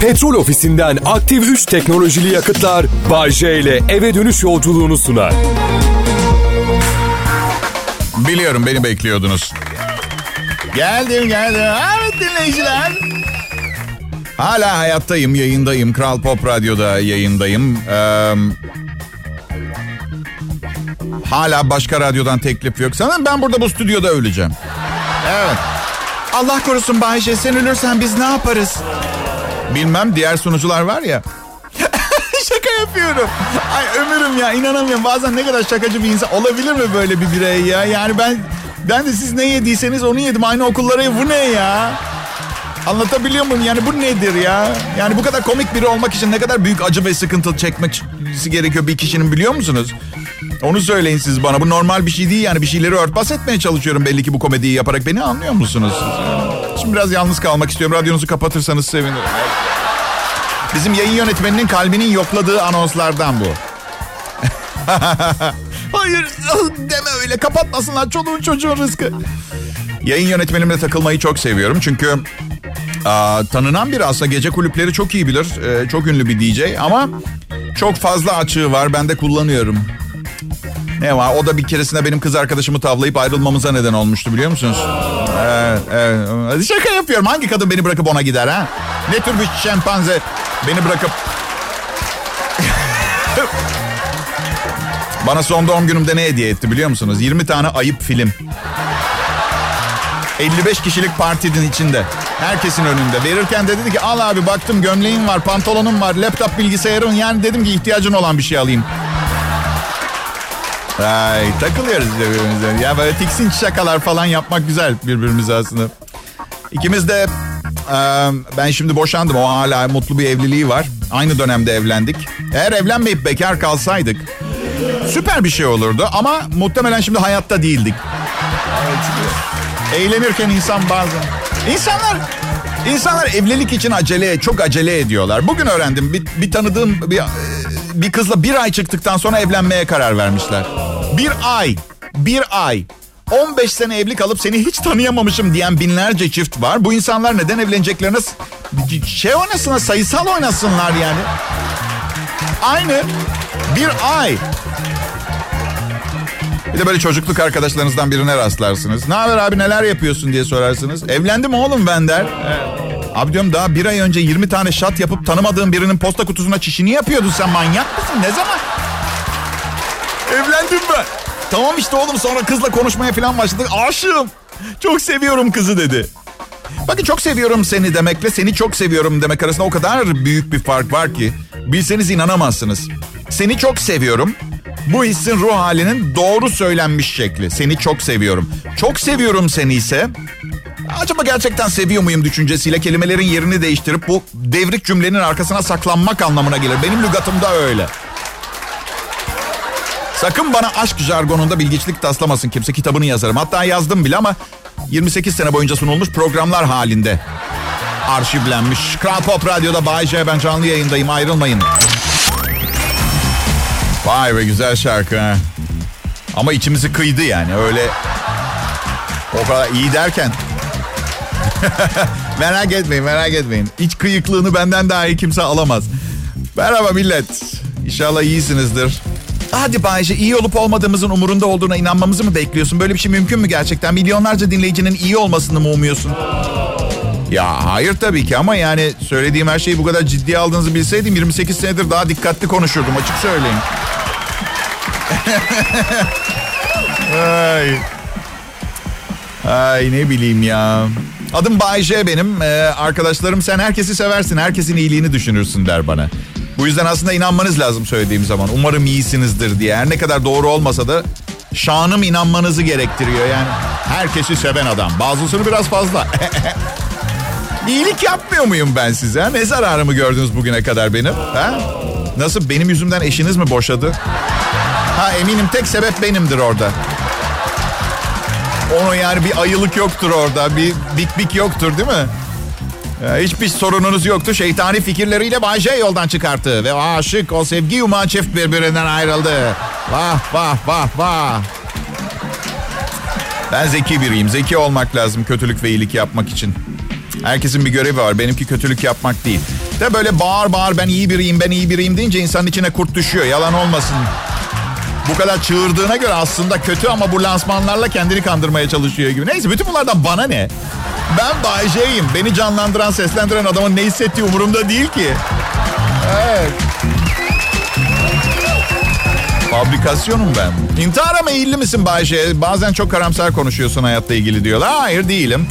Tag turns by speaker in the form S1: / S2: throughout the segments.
S1: Petrol ofisinden aktif 3 teknolojili yakıtlar Bay J ile eve dönüş yolculuğunu sunar.
S2: Biliyorum beni bekliyordunuz. Geldim geldim. Evet dinleyiciler. Hala hayattayım, yayındayım. Kral Pop Radyo'da yayındayım. Ee, hala başka radyodan teklif yok. Sanırım ben burada bu stüdyoda öleceğim. Evet. Allah korusun Bayşe sen ölürsen biz ne yaparız? Bilmem diğer sunucular var ya. Şaka yapıyorum. Ay ömürüm ya inanamıyorum. Bazen ne kadar şakacı bir insan olabilir mi böyle bir birey ya? Yani ben ben de siz ne yediyseniz onu yedim. Aynı okullara bu ne ya? Anlatabiliyor muyum? Yani bu nedir ya? Yani bu kadar komik biri olmak için ne kadar büyük acı ve sıkıntı çekmesi gerekiyor bir kişinin biliyor musunuz? Onu söyleyin siz bana. Bu normal bir şey değil yani. Bir şeyleri örtbas etmeye çalışıyorum belli ki bu komediyi yaparak. Beni anlıyor musunuz? Şimdi biraz yalnız kalmak istiyorum. Radyonuzu kapatırsanız sevinirim. Bizim yayın yönetmeninin kalbinin yokladığı anonslardan bu. Hayır deme öyle kapatmasınlar çoluğun çocuğun rızkı. Yayın yönetmenimle takılmayı çok seviyorum çünkü aa, tanınan biri aslında gece kulüpleri çok iyi bilir. Ee, çok ünlü bir DJ ama çok fazla açığı var ben de kullanıyorum. Ne var o da bir keresinde benim kız arkadaşımı tavlayıp ayrılmamıza neden olmuştu biliyor musunuz? Evet, evet. Şaka yapıyorum hangi kadın beni bırakıp ona gider ha? Ne tür bir şempanze beni bırakıp Bana son doğum günümde ne hediye etti biliyor musunuz? 20 tane ayıp film. 55 kişilik partinin içinde. Herkesin önünde. Verirken de dedi ki al abi baktım gömleğin var, pantolonun var, laptop bilgisayarın. Yani dedim ki ihtiyacın olan bir şey alayım. Ay takılıyoruz birbirimize. Ya böyle tiksinç şakalar falan yapmak güzel birbirimize aslında. İkimiz de ben şimdi boşandım. O hala mutlu bir evliliği var. Aynı dönemde evlendik. Eğer evlenmeyip bekar kalsaydık süper bir şey olurdu ama muhtemelen şimdi hayatta değildik. Eğlenirken insan bazen... İnsanlar insanlar evlilik için acele, çok acele ediyorlar. Bugün öğrendim bir, bir tanıdığım bir, bir kızla bir ay çıktıktan sonra evlenmeye karar vermişler. Bir ay, bir ay. 15 sene evli kalıp seni hiç tanıyamamışım diyen binlerce çift var. Bu insanlar neden evleneceklerine şey oynasınlar, sayısal oynasınlar yani. Aynı bir ay. Bir de böyle çocukluk arkadaşlarınızdan birine rastlarsınız. Ne haber abi neler yapıyorsun diye sorarsınız. Evlendim oğlum ben der. Abi diyorum daha bir ay önce 20 tane şat yapıp tanımadığın birinin posta kutusuna çişini yapıyordun sen manyak mısın? Ne zaman? Evlendim ben. Tamam işte oğlum sonra kızla konuşmaya falan başladık. Aşığım. Çok seviyorum kızı dedi. Bakın çok seviyorum seni demekle seni çok seviyorum demek arasında o kadar büyük bir fark var ki. Bilseniz inanamazsınız. Seni çok seviyorum. Bu hissin ruh halinin doğru söylenmiş şekli. Seni çok seviyorum. Çok seviyorum seni ise acaba gerçekten seviyor muyum düşüncesiyle kelimelerin yerini değiştirip bu devrik cümlenin arkasına saklanmak anlamına gelir. Benim lügatımda öyle. Sakın bana aşk jargonunda bilgiçlik taslamasın kimse. Kitabını yazarım. Hatta yazdım bile ama 28 sene boyunca sunulmuş programlar halinde arşivlenmiş. Kral Pop Radyo'da Bay J. Ben canlı yayındayım. Ayrılmayın. Vay be güzel şarkı. Ama içimizi kıydı yani. Öyle o kadar iyi derken. merak etmeyin merak etmeyin. İç kıyıklığını benden daha iyi kimse alamaz. Merhaba millet. İnşallah iyisinizdir. Hadi Bayce iyi olup olmadığımızın umurunda olduğuna inanmamızı mı bekliyorsun? Böyle bir şey mümkün mü gerçekten? Milyonlarca dinleyicinin iyi olmasını mı umuyorsun? Ya hayır tabii ki ama yani söylediğim her şeyi bu kadar ciddiye aldığınızı bilseydim 28 senedir daha dikkatli konuşurdum açık söyleyeyim. Ay. Ay ne bileyim ya. Adım Bay J benim. Ee, arkadaşlarım sen herkesi seversin. Herkesin iyiliğini düşünürsün der bana. Bu yüzden aslında inanmanız lazım söylediğim zaman. Umarım iyisinizdir diye. Her ne kadar doğru olmasa da şanım inanmanızı gerektiriyor yani. Herkesi seven adam. Bazısını biraz fazla. İyilik yapmıyor muyum ben size? Ne zararımı gördünüz bugüne kadar benim? Ha? Nasıl benim yüzümden eşiniz mi boşadı? Ha eminim tek sebep benimdir orada. Onun yani bir ayılık yoktur orada. Bir bik bik yoktur değil mi? Ya, hiçbir sorununuz yoktu. Şeytani fikirleriyle Bay J yoldan çıkarttı. Ve aşık, o sevgi yumağı çift birbirinden ayrıldı. Vah vah vah vah. Ben zeki biriyim. Zeki olmak lazım kötülük ve iyilik yapmak için. Herkesin bir görevi var. Benimki kötülük yapmak değil. De böyle bağır bağır ben iyi biriyim ben iyi biriyim deyince insanın içine kurt düşüyor. Yalan olmasın. Bu kadar çığırdığına göre aslında kötü ama bu lansmanlarla kendini kandırmaya çalışıyor gibi. Neyse bütün bunlardan bana ne? Ben Bay. Beni canlandıran, seslendiren adamın ne hissettiği umurumda değil ki. Evet. Fabrikasyonum ben. İntihara meyilli misin Bayşe? Bazen çok karamsar konuşuyorsun hayatla ilgili diyorlar. Hayır değilim.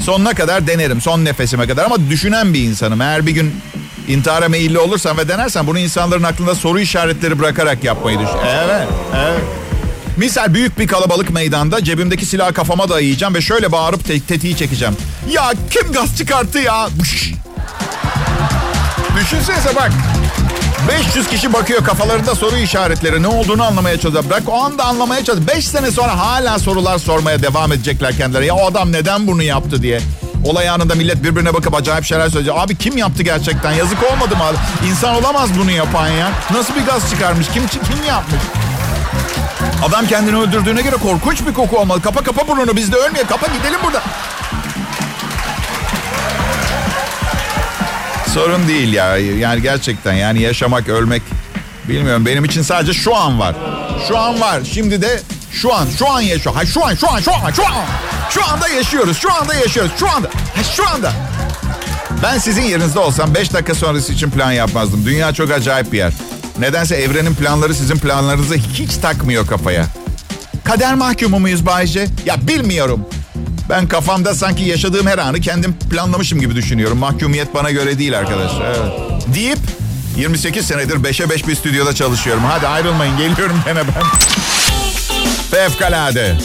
S2: Sonuna kadar denerim. Son nefesime kadar. Ama düşünen bir insanım. Eğer bir gün intihara meyilli olursan ve denersen bunu insanların aklında soru işaretleri bırakarak yapmayı düşün. Evet, evet. Misal büyük bir kalabalık meydanda cebimdeki silahı kafama dayayacağım ve şöyle bağırıp te- tetiği çekeceğim. Ya kim gaz çıkarttı ya? Bış. Düşünsenize bak. 500 kişi bakıyor kafalarında soru işaretleri ne olduğunu anlamaya çalışıyor. Bırak o anda anlamaya çalışıyor. 5 sene sonra hala sorular sormaya devam edecekler kendileri. Ya o adam neden bunu yaptı diye. Olay anında millet birbirine bakıp acayip şeyler söyleyecek. Abi kim yaptı gerçekten? Yazık olmadı mı? İnsan olamaz bunu yapan ya. Nasıl bir gaz çıkarmış? Kim kim yapmış? Adam kendini öldürdüğüne göre korkunç bir koku olmalı. Kapa kapa burnunu biz de ölmeye. Kapa gidelim burada. Sorun değil ya. Yani gerçekten yani yaşamak, ölmek bilmiyorum. Benim için sadece şu an var. Şu an var. Şimdi de şu an, şu an yaşıyor. Ha şu an, şu an, şu an, şu an. Şu anda yaşıyoruz. Şu anda yaşıyoruz. Şu anda. Ha şu anda. Ben sizin yerinizde olsam 5 dakika sonrası için plan yapmazdım. Dünya çok acayip bir yer. Nedense evrenin planları sizin planlarınızı hiç takmıyor kafaya. Kader mahkumu muyuz Bayce? Ya bilmiyorum. Ben kafamda sanki yaşadığım her anı kendim planlamışım gibi düşünüyorum. Mahkumiyet bana göre değil arkadaşlar. Evet. Deyip 28 senedir 5'e 5 bir stüdyoda çalışıyorum. Hadi ayrılmayın geliyorum gene ben. Fevkalade.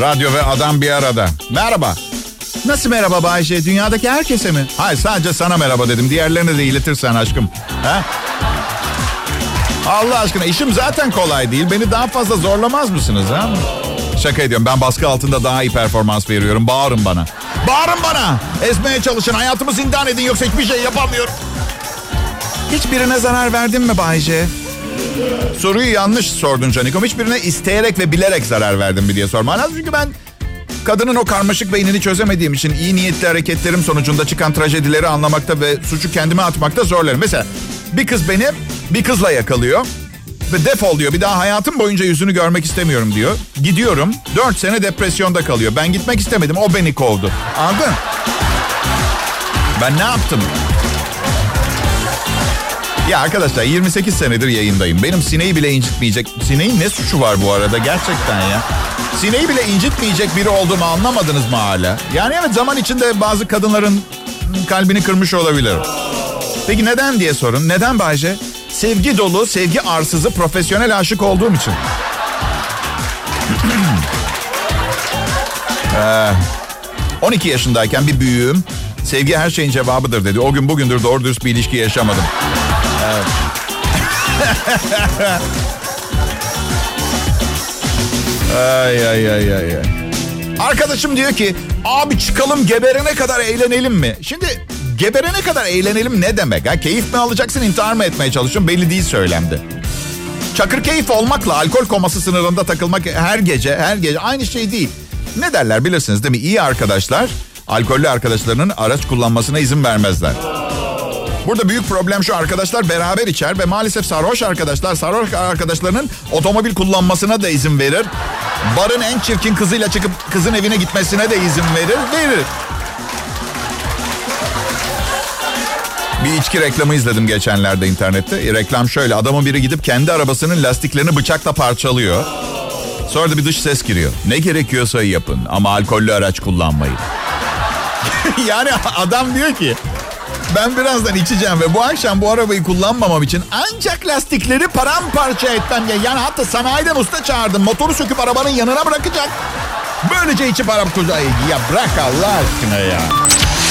S2: Radyo ve adam bir arada. Merhaba. Nasıl merhaba Bayşe? Dünyadaki herkese mi? Hayır sadece sana merhaba dedim. Diğerlerine de iletirsen aşkım. Ha? Allah aşkına işim zaten kolay değil. Beni daha fazla zorlamaz mısınız ha? Şaka ediyorum. Ben baskı altında daha iyi performans veriyorum. Bağırın bana. Bağırın bana. Ezmeye çalışın. Hayatımı zindan edin yoksa hiçbir şey yapamıyorum. Hiçbirine zarar verdin mi Bayce? Soruyu yanlış sordun Canikom. Hiçbirine isteyerek ve bilerek zarar verdim mi diye sorman. Çünkü ben kadının o karmaşık beynini çözemediğim için iyi niyetli hareketlerim sonucunda çıkan trajedileri anlamakta ve suçu kendime atmakta zorlarım. Mesela bir kız beni bir kızla yakalıyor ve defol diyor. Bir daha hayatım boyunca yüzünü görmek istemiyorum diyor. Gidiyorum. Dört sene depresyonda kalıyor. Ben gitmek istemedim. O beni kovdu. Anladın? Ben ne yaptım? Ya arkadaşlar 28 senedir yayındayım. Benim sineği bile incitmeyecek. Sineğin ne suçu var bu arada gerçekten ya? Sineği bile incitmeyecek biri olduğumu anlamadınız mı hala? Yani evet zaman içinde bazı kadınların kalbini kırmış olabilir. Peki neden diye sorun. Neden Bayce? Sevgi dolu, sevgi arsızı, profesyonel aşık olduğum için. ee, 12 yaşındayken bir büyüğüm sevgi her şeyin cevabıdır dedi. O gün bugündür doğru dürüst bir ilişki yaşamadım. Ay ay ay ay ay. Arkadaşım diyor ki abi çıkalım geberene kadar eğlenelim mi? Şimdi geberene kadar eğlenelim ne demek? Ha? Keyif mi alacaksın intihar mı etmeye çalışıyorsun belli değil söylemdi. Çakır keyif olmakla alkol koması sınırında takılmak her gece her gece aynı şey değil. Ne derler bilirsiniz değil mi? İyi arkadaşlar alkollü arkadaşlarının araç kullanmasına izin vermezler. Burada büyük problem şu arkadaşlar beraber içer ve maalesef sarhoş arkadaşlar sarhoş arkadaşlarının otomobil kullanmasına da izin verir. Barın en çirkin kızıyla çıkıp kızın evine gitmesine de izin verir. Verir. Bir içki reklamı izledim geçenlerde internette. Reklam şöyle adamın biri gidip kendi arabasının lastiklerini bıçakla parçalıyor. Sonra da bir dış ses giriyor. Ne gerekiyorsa yapın ama alkollü araç kullanmayın. yani adam diyor ki ben birazdan içeceğim ve bu akşam bu arabayı kullanmamam için ancak lastikleri paramparça etmem ya. Yani hatta sanayiden usta çağırdım. Motoru söküp arabanın yanına bırakacak. Böylece içip araba kucağına. Ya bırak Allah aşkına ya.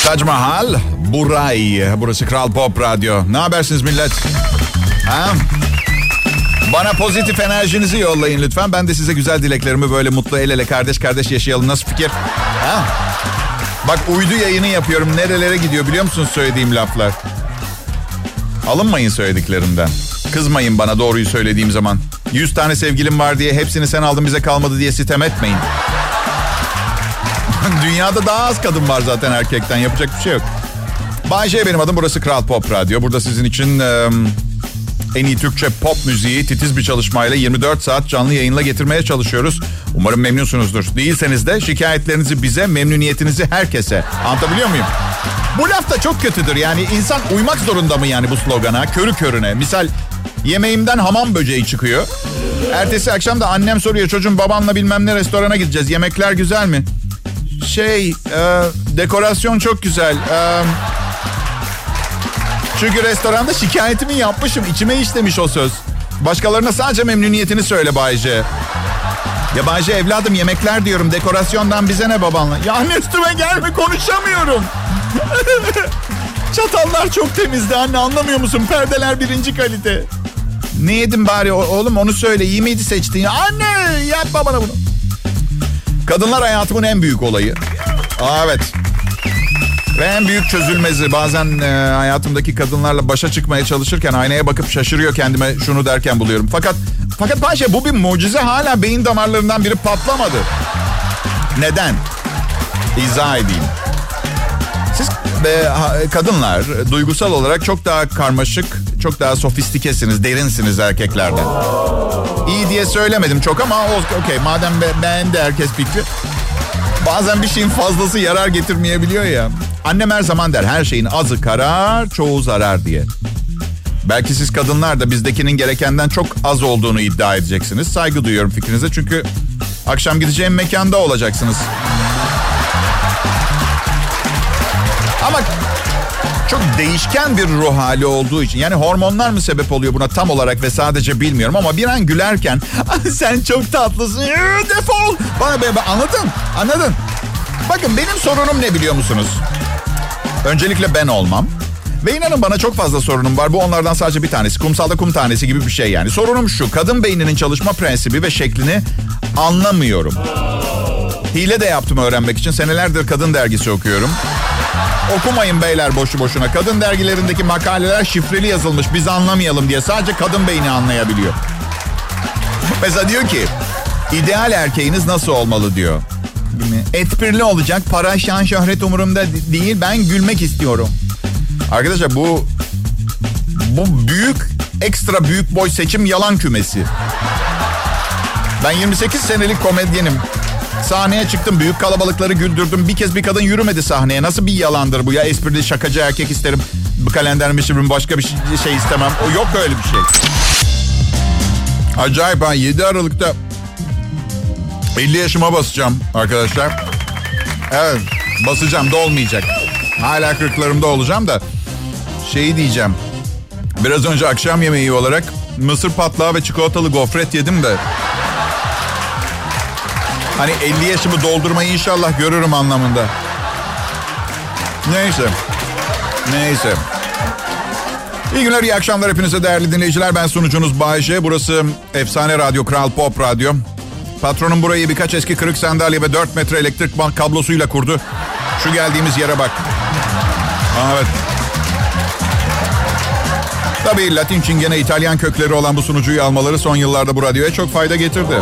S2: Tac Mahal, Buray. Burası Kral Pop Radyo. Ne habersiniz millet? Ha? Bana pozitif enerjinizi yollayın lütfen. Ben de size güzel dileklerimi böyle mutlu el ele kardeş kardeş yaşayalım. Nasıl fikir? Ha? Bak uydu yayını yapıyorum. Nerelere gidiyor biliyor musunuz söylediğim laflar? Alınmayın söylediklerimden. Kızmayın bana doğruyu söylediğim zaman. Yüz tane sevgilim var diye hepsini sen aldın bize kalmadı diye sitem etmeyin. Dünyada daha az kadın var zaten erkekten yapacak bir şey yok. Bay J benim adım. Burası Kral Pop Radyo. Burada sizin için e, en iyi Türkçe pop müziği titiz bir çalışmayla 24 saat canlı yayınla getirmeye çalışıyoruz. Umarım memnunsunuzdur. Değilseniz de şikayetlerinizi bize, memnuniyetinizi herkese. Anlatabiliyor muyum? Bu laf da çok kötüdür. Yani insan uymak zorunda mı yani bu slogana? Körü körüne. Misal yemeğimden hamam böceği çıkıyor. Ertesi akşam da annem soruyor çocuğum babanla bilmem ne restorana gideceğiz. Yemekler güzel mi? Şey, e, dekorasyon çok güzel. E, çünkü restoranda şikayetimi yapmışım. İçime işlemiş o söz. Başkalarına sadece memnuniyetini söyle Bayce. Ya Bayce evladım yemekler diyorum. Dekorasyondan bize ne babanla? Ya anne üstüme gelme konuşamıyorum. Çatallar çok temizdi anne anlamıyor musun? Perdeler birinci kalite. Ne yedin bari oğlum onu söyle. İyi miydi seçtiğin? Anne yapma bana bunu. Kadınlar hayatımın en büyük olayı. Aa, evet. Ve en büyük çözülmezi bazen e, hayatımdaki kadınlarla başa çıkmaya çalışırken aynaya bakıp şaşırıyor kendime şunu derken buluyorum. Fakat fakat Paşa bu bir mucize hala beyin damarlarından biri patlamadı. Neden? İzah edeyim. Siz e, kadınlar duygusal olarak çok daha karmaşık, çok daha sofistikesiniz, derinsiniz erkeklerden. İyi diye söylemedim çok ama okey madem be, beğendi herkes fikri. Bazen bir şeyin fazlası yarar getirmeyebiliyor ya. Annem her zaman der her şeyin azı karar, çoğu zarar diye. Belki siz kadınlar da bizdekinin gerekenden çok az olduğunu iddia edeceksiniz. Saygı duyuyorum fikrinize çünkü akşam gideceğim mekanda olacaksınız. Ama çok değişken bir ruh hali olduğu için yani hormonlar mı sebep oluyor buna tam olarak ve sadece bilmiyorum ama bir an gülerken sen çok tatlısın defol bana be, anladın anladın bakın benim sorunum ne biliyor musunuz öncelikle ben olmam ve inanın bana çok fazla sorunum var. Bu onlardan sadece bir tanesi. Kumsalda kum tanesi gibi bir şey yani. Sorunum şu. Kadın beyninin çalışma prensibi ve şeklini anlamıyorum. Hile de yaptım öğrenmek için. Senelerdir kadın dergisi okuyorum. Okumayın beyler boşu boşuna. Kadın dergilerindeki makaleler şifreli yazılmış. Biz anlamayalım diye. Sadece kadın beyni anlayabiliyor. Mesela diyor ki ideal erkeğiniz nasıl olmalı diyor. Esprili olacak. Para, şan, şöhret umurumda değil. Ben gülmek istiyorum. Arkadaşlar bu bu büyük ekstra büyük boy seçim yalan kümesi. Ben 28 senelik komedyenim. Sahneye çıktım büyük kalabalıkları güldürdüm. Bir kez bir kadın yürümedi sahneye. Nasıl bir yalandır bu ya? Esprili şakacı erkek isterim. Bu kalender mişirim başka bir şey istemem. O yok öyle bir şey. Acayip ha 7 Aralık'ta 50 yaşıma basacağım arkadaşlar. Evet basacağım da olmayacak. Hala kırklarımda olacağım da şeyi diyeceğim. Biraz önce akşam yemeği olarak mısır patlağı ve çikolatalı gofret yedim de. Hani 50 yaşımı doldurmayı inşallah görürüm anlamında. Neyse. Neyse. İyi günler, iyi akşamlar hepinize değerli dinleyiciler. Ben sunucunuz Bayece. Burası Efsane Radyo, Kral Pop Radyo. Patronum burayı birkaç eski kırık sandalye ve 4 metre elektrik bank kablosuyla kurdu. Şu geldiğimiz yere bak. Evet. Tabii Latin Çingene İtalyan kökleri olan bu sunucuyu almaları son yıllarda bu radyoya çok fayda getirdi.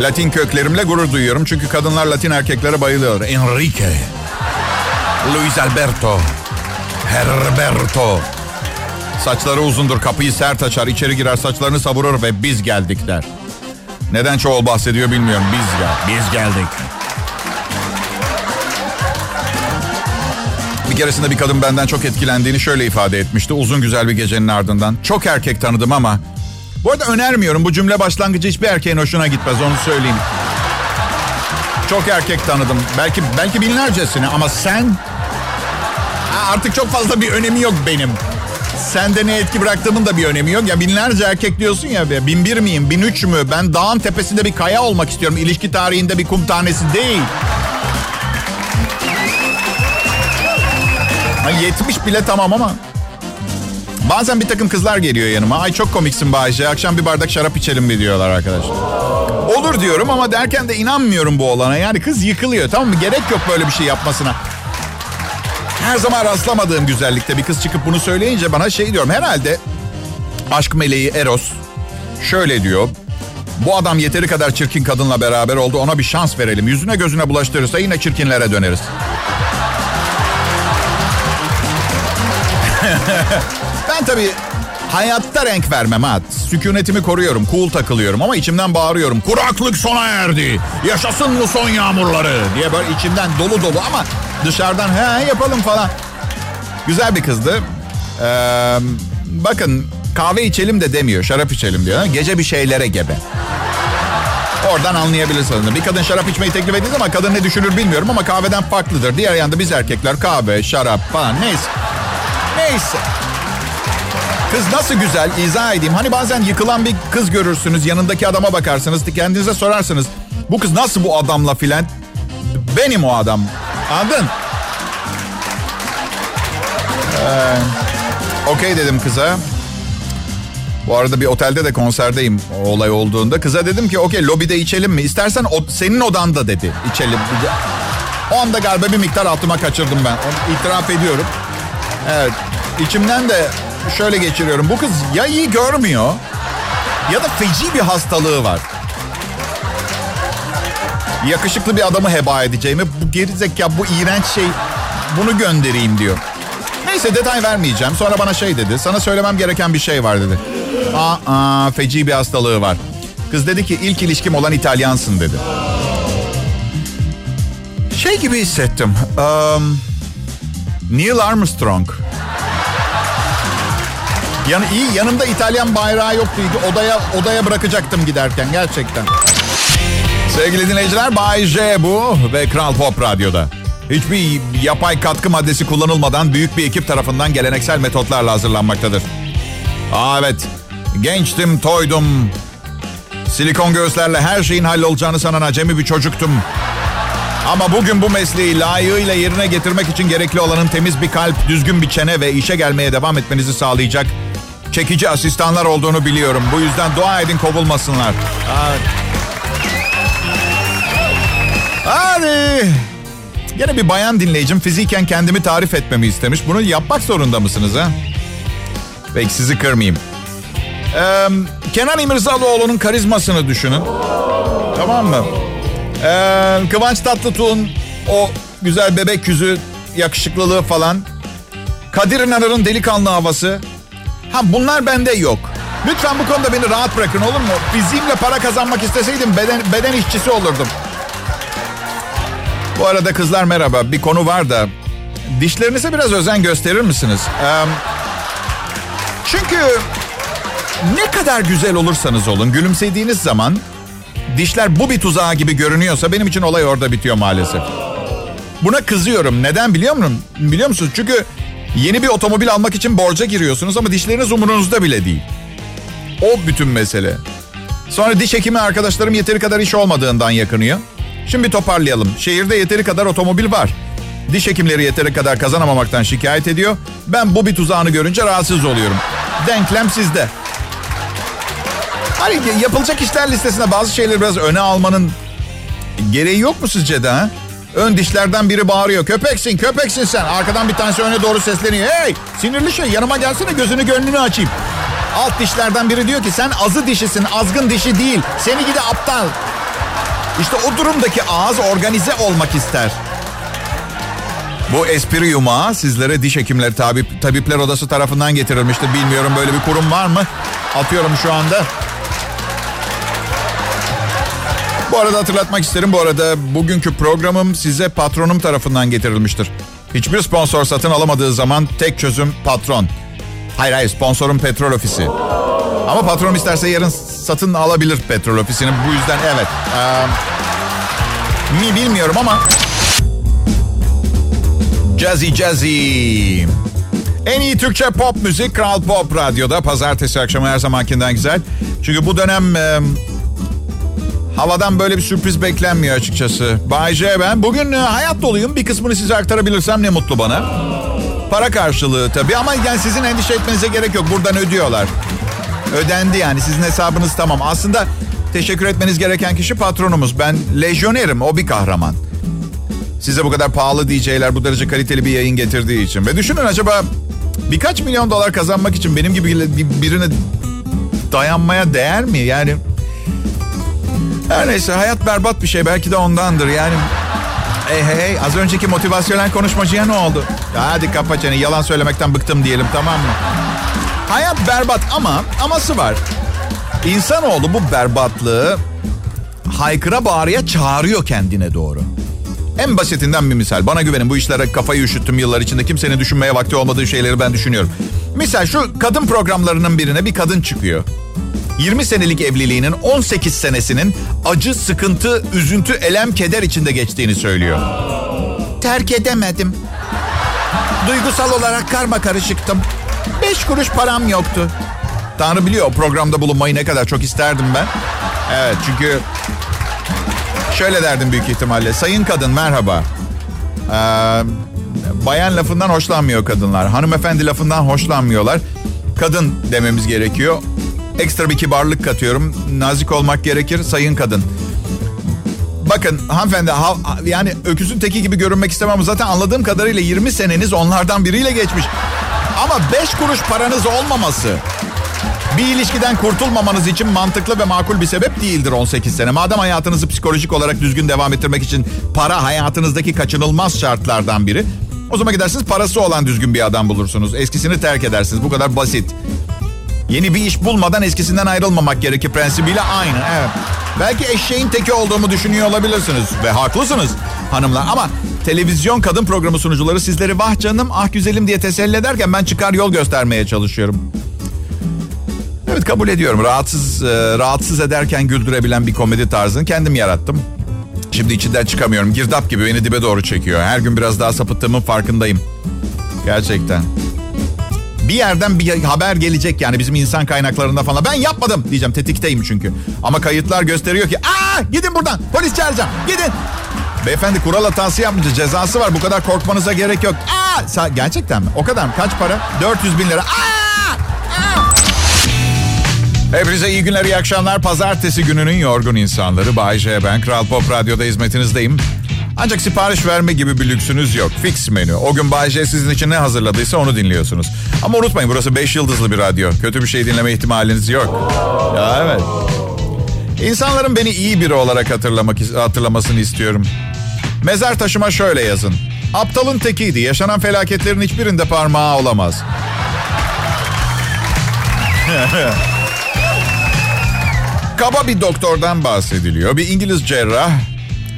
S2: Latin köklerimle gurur duyuyorum çünkü kadınlar Latin erkeklere bayılıyor. Enrique, Luis Alberto, Herberto. Saçları uzundur, kapıyı sert açar, içeri girer, saçlarını savurur ve biz geldik der. Neden çoğul bahsediyor bilmiyorum. Biz ya, biz geldik. Bir keresinde bir kadın benden çok etkilendiğini şöyle ifade etmişti. Uzun güzel bir gecenin ardından. Çok erkek tanıdım ama... Bu arada önermiyorum. Bu cümle başlangıcı hiçbir erkeğin hoşuna gitmez. Onu söyleyeyim. Çok erkek tanıdım. Belki belki binlercesini ama sen... artık çok fazla bir önemi yok benim. Sende ne etki bıraktığımın da bir önemi yok. Ya binlerce erkek diyorsun ya. Bin bir miyim? Bin üç mü? Ben dağın tepesinde bir kaya olmak istiyorum. İlişki tarihinde bir kum tanesi değil. Ha, 70 bile tamam ama. Bazen bir takım kızlar geliyor yanıma. Ay çok komiksin Bayce. Akşam bir bardak şarap içelim mi diyorlar arkadaşlar. Olur diyorum ama derken de inanmıyorum bu olana. Yani kız yıkılıyor tamam mı? Gerek yok böyle bir şey yapmasına. Her zaman rastlamadığım güzellikte bir kız çıkıp bunu söyleyince bana şey diyorum. Herhalde aşk meleği Eros şöyle diyor. Bu adam yeteri kadar çirkin kadınla beraber oldu. Ona bir şans verelim. Yüzüne gözüne bulaştırırsa yine çirkinlere döneriz. ben tabii hayatta renk vermem ha. Sükunetimi koruyorum. Cool takılıyorum ama içimden bağırıyorum. Kuraklık sona erdi. Yaşasın mı son yağmurları diye böyle içimden dolu dolu ama dışarıdan he yapalım falan. Güzel bir kızdı. Ee, bakın kahve içelim de demiyor. Şarap içelim diyor. Gece bir şeylere gebe. Oradan anlayabilirsiniz. Bir kadın şarap içmeyi teklif ettiği zaman kadın ne düşünür bilmiyorum ama kahveden farklıdır. Diğer yanda biz erkekler kahve, şarap falan neyse. Neyse. Kız nasıl güzel izah edeyim. Hani bazen yıkılan bir kız görürsünüz yanındaki adama bakarsınız kendinize sorarsınız. Bu kız nasıl bu adamla filan? Benim o adam. Anladın? Ee, Okey dedim kıza. Bu arada bir otelde de konserdeyim o olay olduğunda. Kıza dedim ki okey lobide içelim mi? İstersen o, senin odanda dedi içelim. O anda galiba bir miktar altıma kaçırdım ben. Onu itiraf ediyorum. Evet. İçimden de şöyle geçiriyorum. Bu kız ya iyi görmüyor ya da feci bir hastalığı var. Yakışıklı bir adamı heba edeceğimi bu gerizekalı bu iğrenç şey bunu göndereyim diyor. Neyse detay vermeyeceğim. Sonra bana şey dedi. Sana söylemem gereken bir şey var dedi. Aa, aa feci bir hastalığı var. Kız dedi ki ilk ilişkim olan İtalyansın dedi. Şey gibi hissettim. Um, Neil Armstrong. Yani iyi yanımda İtalyan bayrağı yoktu. Odaya odaya bırakacaktım giderken gerçekten. Sevgili dinleyiciler Bay J bu ve Kral Pop Radyo'da. Hiçbir yapay katkı maddesi kullanılmadan büyük bir ekip tarafından geleneksel metotlarla hazırlanmaktadır. Aa evet. Gençtim, toydum. Silikon göğüslerle her şeyin hallolacağını sanan acemi bir çocuktum. Ama bugün bu mesleği layığıyla yerine getirmek için gerekli olanın temiz bir kalp, düzgün bir çene ve işe gelmeye devam etmenizi sağlayacak çekici asistanlar olduğunu biliyorum. Bu yüzden dua edin kovulmasınlar. Hadi. Yine bir bayan dinleyicim fiziken kendimi tarif etmemi istemiş. Bunu yapmak zorunda mısınız ha? Belki sizi kırmayayım. Ee, Kenan İmirzalıoğlu'nun karizmasını düşünün. Tamam mı? Ee, Kıvanç Tatlıtuğ'un o güzel bebek yüzü, yakışıklılığı falan. Kadir İnanır'ın delikanlı havası. Ha bunlar bende yok. Lütfen bu konuda beni rahat bırakın olur mu? Fiziğimle para kazanmak isteseydim beden, beden işçisi olurdum. Bu arada kızlar merhaba. Bir konu var da dişlerinize biraz özen gösterir misiniz? Ee, çünkü ne kadar güzel olursanız olun gülümsediğiniz zaman dişler bu bir tuzağı gibi görünüyorsa benim için olay orada bitiyor maalesef. Buna kızıyorum. Neden biliyor musun? Biliyor musunuz? Çünkü yeni bir otomobil almak için borca giriyorsunuz ama dişleriniz umurunuzda bile değil. O bütün mesele. Sonra diş hekimi arkadaşlarım yeteri kadar iş olmadığından yakınıyor. Şimdi toparlayalım. Şehirde yeteri kadar otomobil var. Diş hekimleri yeteri kadar kazanamamaktan şikayet ediyor. Ben bu bir tuzağını görünce rahatsız oluyorum. Denklem sizde. Hani yapılacak işler listesinde bazı şeyleri biraz öne almanın gereği yok mu sizce de ha? Ön dişlerden biri bağırıyor. Köpeksin, köpeksin sen. Arkadan bir tanesi öne doğru sesleniyor. Hey, sinirli şey yanıma gelsene gözünü gönlünü açayım. Alt dişlerden biri diyor ki sen azı dişisin, azgın dişi değil. Seni gidi aptal. İşte o durumdaki ağız organize olmak ister. Bu espri yumağı sizlere diş hekimleri tabip, tabipler odası tarafından getirilmiştir. Bilmiyorum böyle bir kurum var mı? Atıyorum şu anda. Bu arada hatırlatmak isterim. Bu arada bugünkü programım size patronum tarafından getirilmiştir. Hiçbir sponsor satın alamadığı zaman tek çözüm patron. Hayır hayır sponsorun petrol ofisi. Ama patron isterse yarın satın alabilir petrol ofisini. Bu yüzden evet. Ee, mi bilmiyorum ama... Jazzy Jazzy. En iyi Türkçe pop müzik Kral Pop Radyo'da. Pazartesi akşamı her zamankinden güzel. Çünkü bu dönem... E, havadan böyle bir sürpriz beklenmiyor açıkçası. Bay J ben. Bugün e, hayat doluyum. Bir kısmını size aktarabilirsem ne mutlu bana. Para karşılığı tabii ama yani sizin endişe etmenize gerek yok. Buradan ödüyorlar. Ödendi yani sizin hesabınız tamam. Aslında teşekkür etmeniz gereken kişi patronumuz. Ben lejyonerim o bir kahraman. Size bu kadar pahalı DJ'ler bu derece kaliteli bir yayın getirdiği için. Ve düşünün acaba birkaç milyon dolar kazanmak için benim gibi birine dayanmaya değer mi? Yani her neyse hayat berbat bir şey belki de ondandır. Yani Hey hey az önceki motivasyonel konuşmacıya ne oldu? Ya hadi kapa çeneni yalan söylemekten bıktım diyelim tamam mı? Hayat berbat ama aması var. İnsanoğlu bu berbatlığı haykıra bağırıya çağırıyor kendine doğru. En basitinden bir misal. Bana güvenin bu işlere kafayı üşüttüm yıllar içinde. Kimsenin düşünmeye vakti olmadığı şeyleri ben düşünüyorum. Misal şu kadın programlarının birine bir kadın çıkıyor. 20 senelik evliliğinin 18 senesinin acı, sıkıntı, üzüntü, elem, keder içinde geçtiğini söylüyor. Terk edemedim. Duygusal olarak karma karışıktım. Beş kuruş param yoktu. Tanrı biliyor o programda bulunmayı ne kadar çok isterdim ben. Evet çünkü şöyle derdim büyük ihtimalle. Sayın kadın merhaba. Ee, bayan lafından hoşlanmıyor kadınlar. Hanımefendi lafından hoşlanmıyorlar. Kadın dememiz gerekiyor. Ekstra bir kibarlık katıyorum. Nazik olmak gerekir sayın kadın. Bakın hanımefendi ha, yani öküzün teki gibi görünmek istemem zaten anladığım kadarıyla 20 seneniz onlardan biriyle geçmiş. Ama 5 kuruş paranız olmaması bir ilişkiden kurtulmamanız için mantıklı ve makul bir sebep değildir 18 sene. Madem hayatınızı psikolojik olarak düzgün devam ettirmek için para hayatınızdaki kaçınılmaz şartlardan biri. O zaman gidersiniz parası olan düzgün bir adam bulursunuz. Eskisini terk edersiniz. Bu kadar basit. Yeni bir iş bulmadan eskisinden ayrılmamak gerekir prensibiyle aynı. Evet. Belki eşeğin teki olduğumu düşünüyor olabilirsiniz. Ve haklısınız hanımlar. Ama televizyon kadın programı sunucuları sizleri vah canım ah güzelim diye teselli ederken ben çıkar yol göstermeye çalışıyorum. Evet kabul ediyorum. Rahatsız e, rahatsız ederken güldürebilen bir komedi tarzını kendim yarattım. Şimdi içinden çıkamıyorum. Girdap gibi beni dibe doğru çekiyor. Her gün biraz daha sapıttığımın farkındayım. Gerçekten. Bir yerden bir haber gelecek yani bizim insan kaynaklarında falan. Ben yapmadım diyeceğim tetikteyim çünkü. Ama kayıtlar gösteriyor ki aa gidin buradan polis çağıracağım gidin. Beyefendi kural hatası yapmayınca cezası var bu kadar korkmanıza gerek yok. Aa gerçekten mi? O kadar mı? Kaç para? 400 bin lira. Aa! Aa! Hepinize iyi günler, iyi akşamlar. Pazartesi gününün yorgun insanları. Bay J. Ben Kral Pop Radyo'da hizmetinizdeyim. Ancak sipariş verme gibi bir lüksünüz yok. Fix menü. O gün Bay sizin için ne hazırladıysa onu dinliyorsunuz. Ama unutmayın burası 5 yıldızlı bir radyo. Kötü bir şey dinleme ihtimaliniz yok. Ya evet. İnsanların beni iyi biri olarak hatırlamak hatırlamasını istiyorum. Mezar taşıma şöyle yazın. Aptalın tekiydi. Yaşanan felaketlerin hiçbirinde parmağı olamaz. Kaba bir doktordan bahsediliyor. Bir İngiliz cerrah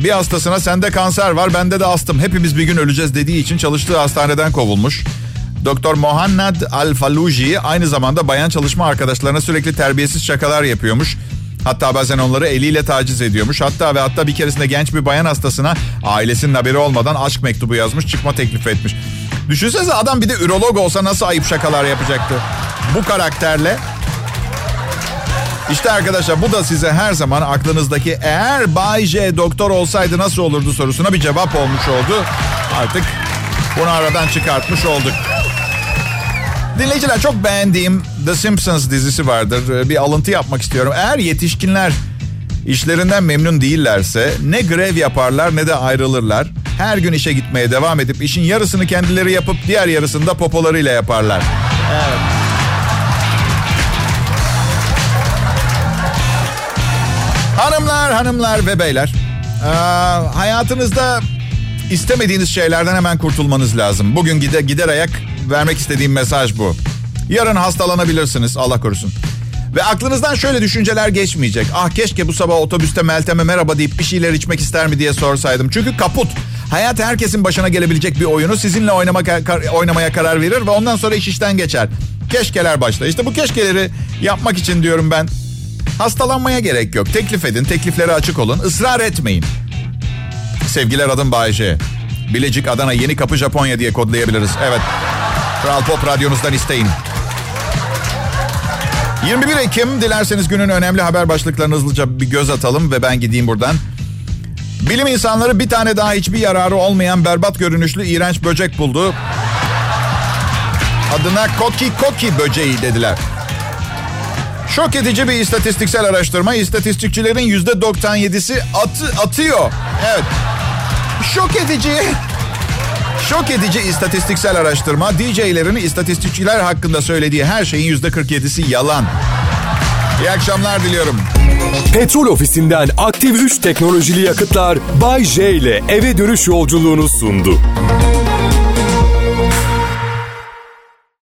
S2: bir hastasına sende kanser var bende de astım. Hepimiz bir gün öleceğiz dediği için çalıştığı hastaneden kovulmuş. Doktor Mohanad Al-Faluji aynı zamanda bayan çalışma arkadaşlarına sürekli terbiyesiz şakalar yapıyormuş. Hatta bazen onları eliyle taciz ediyormuş. Hatta ve hatta bir keresinde genç bir bayan hastasına ailesinin haberi olmadan aşk mektubu yazmış, çıkma teklif etmiş. Düşünsenize adam bir de ürolog olsa nasıl ayıp şakalar yapacaktı. Bu karakterle işte arkadaşlar bu da size her zaman aklınızdaki eğer Bay J doktor olsaydı nasıl olurdu sorusuna bir cevap olmuş oldu. Artık bunu aradan çıkartmış olduk. Dinleyiciler çok beğendiğim The Simpsons dizisi vardır. Bir alıntı yapmak istiyorum. Eğer yetişkinler işlerinden memnun değillerse ne grev yaparlar ne de ayrılırlar. Her gün işe gitmeye devam edip işin yarısını kendileri yapıp diğer yarısını da popolarıyla yaparlar. Evet. Hanımlar, hanımlar ve beyler. Ee, hayatınızda istemediğiniz şeylerden hemen kurtulmanız lazım. Bugün gider, gider ayak vermek istediğim mesaj bu. Yarın hastalanabilirsiniz Allah korusun. Ve aklınızdan şöyle düşünceler geçmeyecek. Ah keşke bu sabah otobüste Meltem'e merhaba deyip bir şeyler içmek ister mi diye sorsaydım. Çünkü kaput. Hayat herkesin başına gelebilecek bir oyunu sizinle oynamak, oynamaya karar verir ve ondan sonra iş işten geçer. Keşkeler başla. İşte bu keşkeleri yapmak için diyorum ben. Hastalanmaya gerek yok. Teklif edin, tekliflere açık olun. Israr etmeyin. Sevgiler adım Bayece. Bilecik, Adana, Yeni Kapı, Japonya diye kodlayabiliriz. Evet. Kral Pop Radyonuzdan isteyin. 21 Ekim dilerseniz günün önemli haber başlıklarını hızlıca bir göz atalım ve ben gideyim buradan. Bilim insanları bir tane daha hiçbir yararı olmayan berbat görünüşlü iğrenç böcek buldu. Adına Koki Koki böceği dediler. Şok edici bir istatistiksel araştırma. İstatistikçilerin yüzde 97'si atı, atıyor. Evet. Şok edici. Şok edici istatistiksel araştırma. DJ'lerin istatistikçiler hakkında söylediği her şeyin yüzde 47'si yalan. İyi akşamlar diliyorum.
S1: Petrol ofisinden aktif 3 teknolojili yakıtlar Bay J ile eve dönüş yolculuğunu sundu.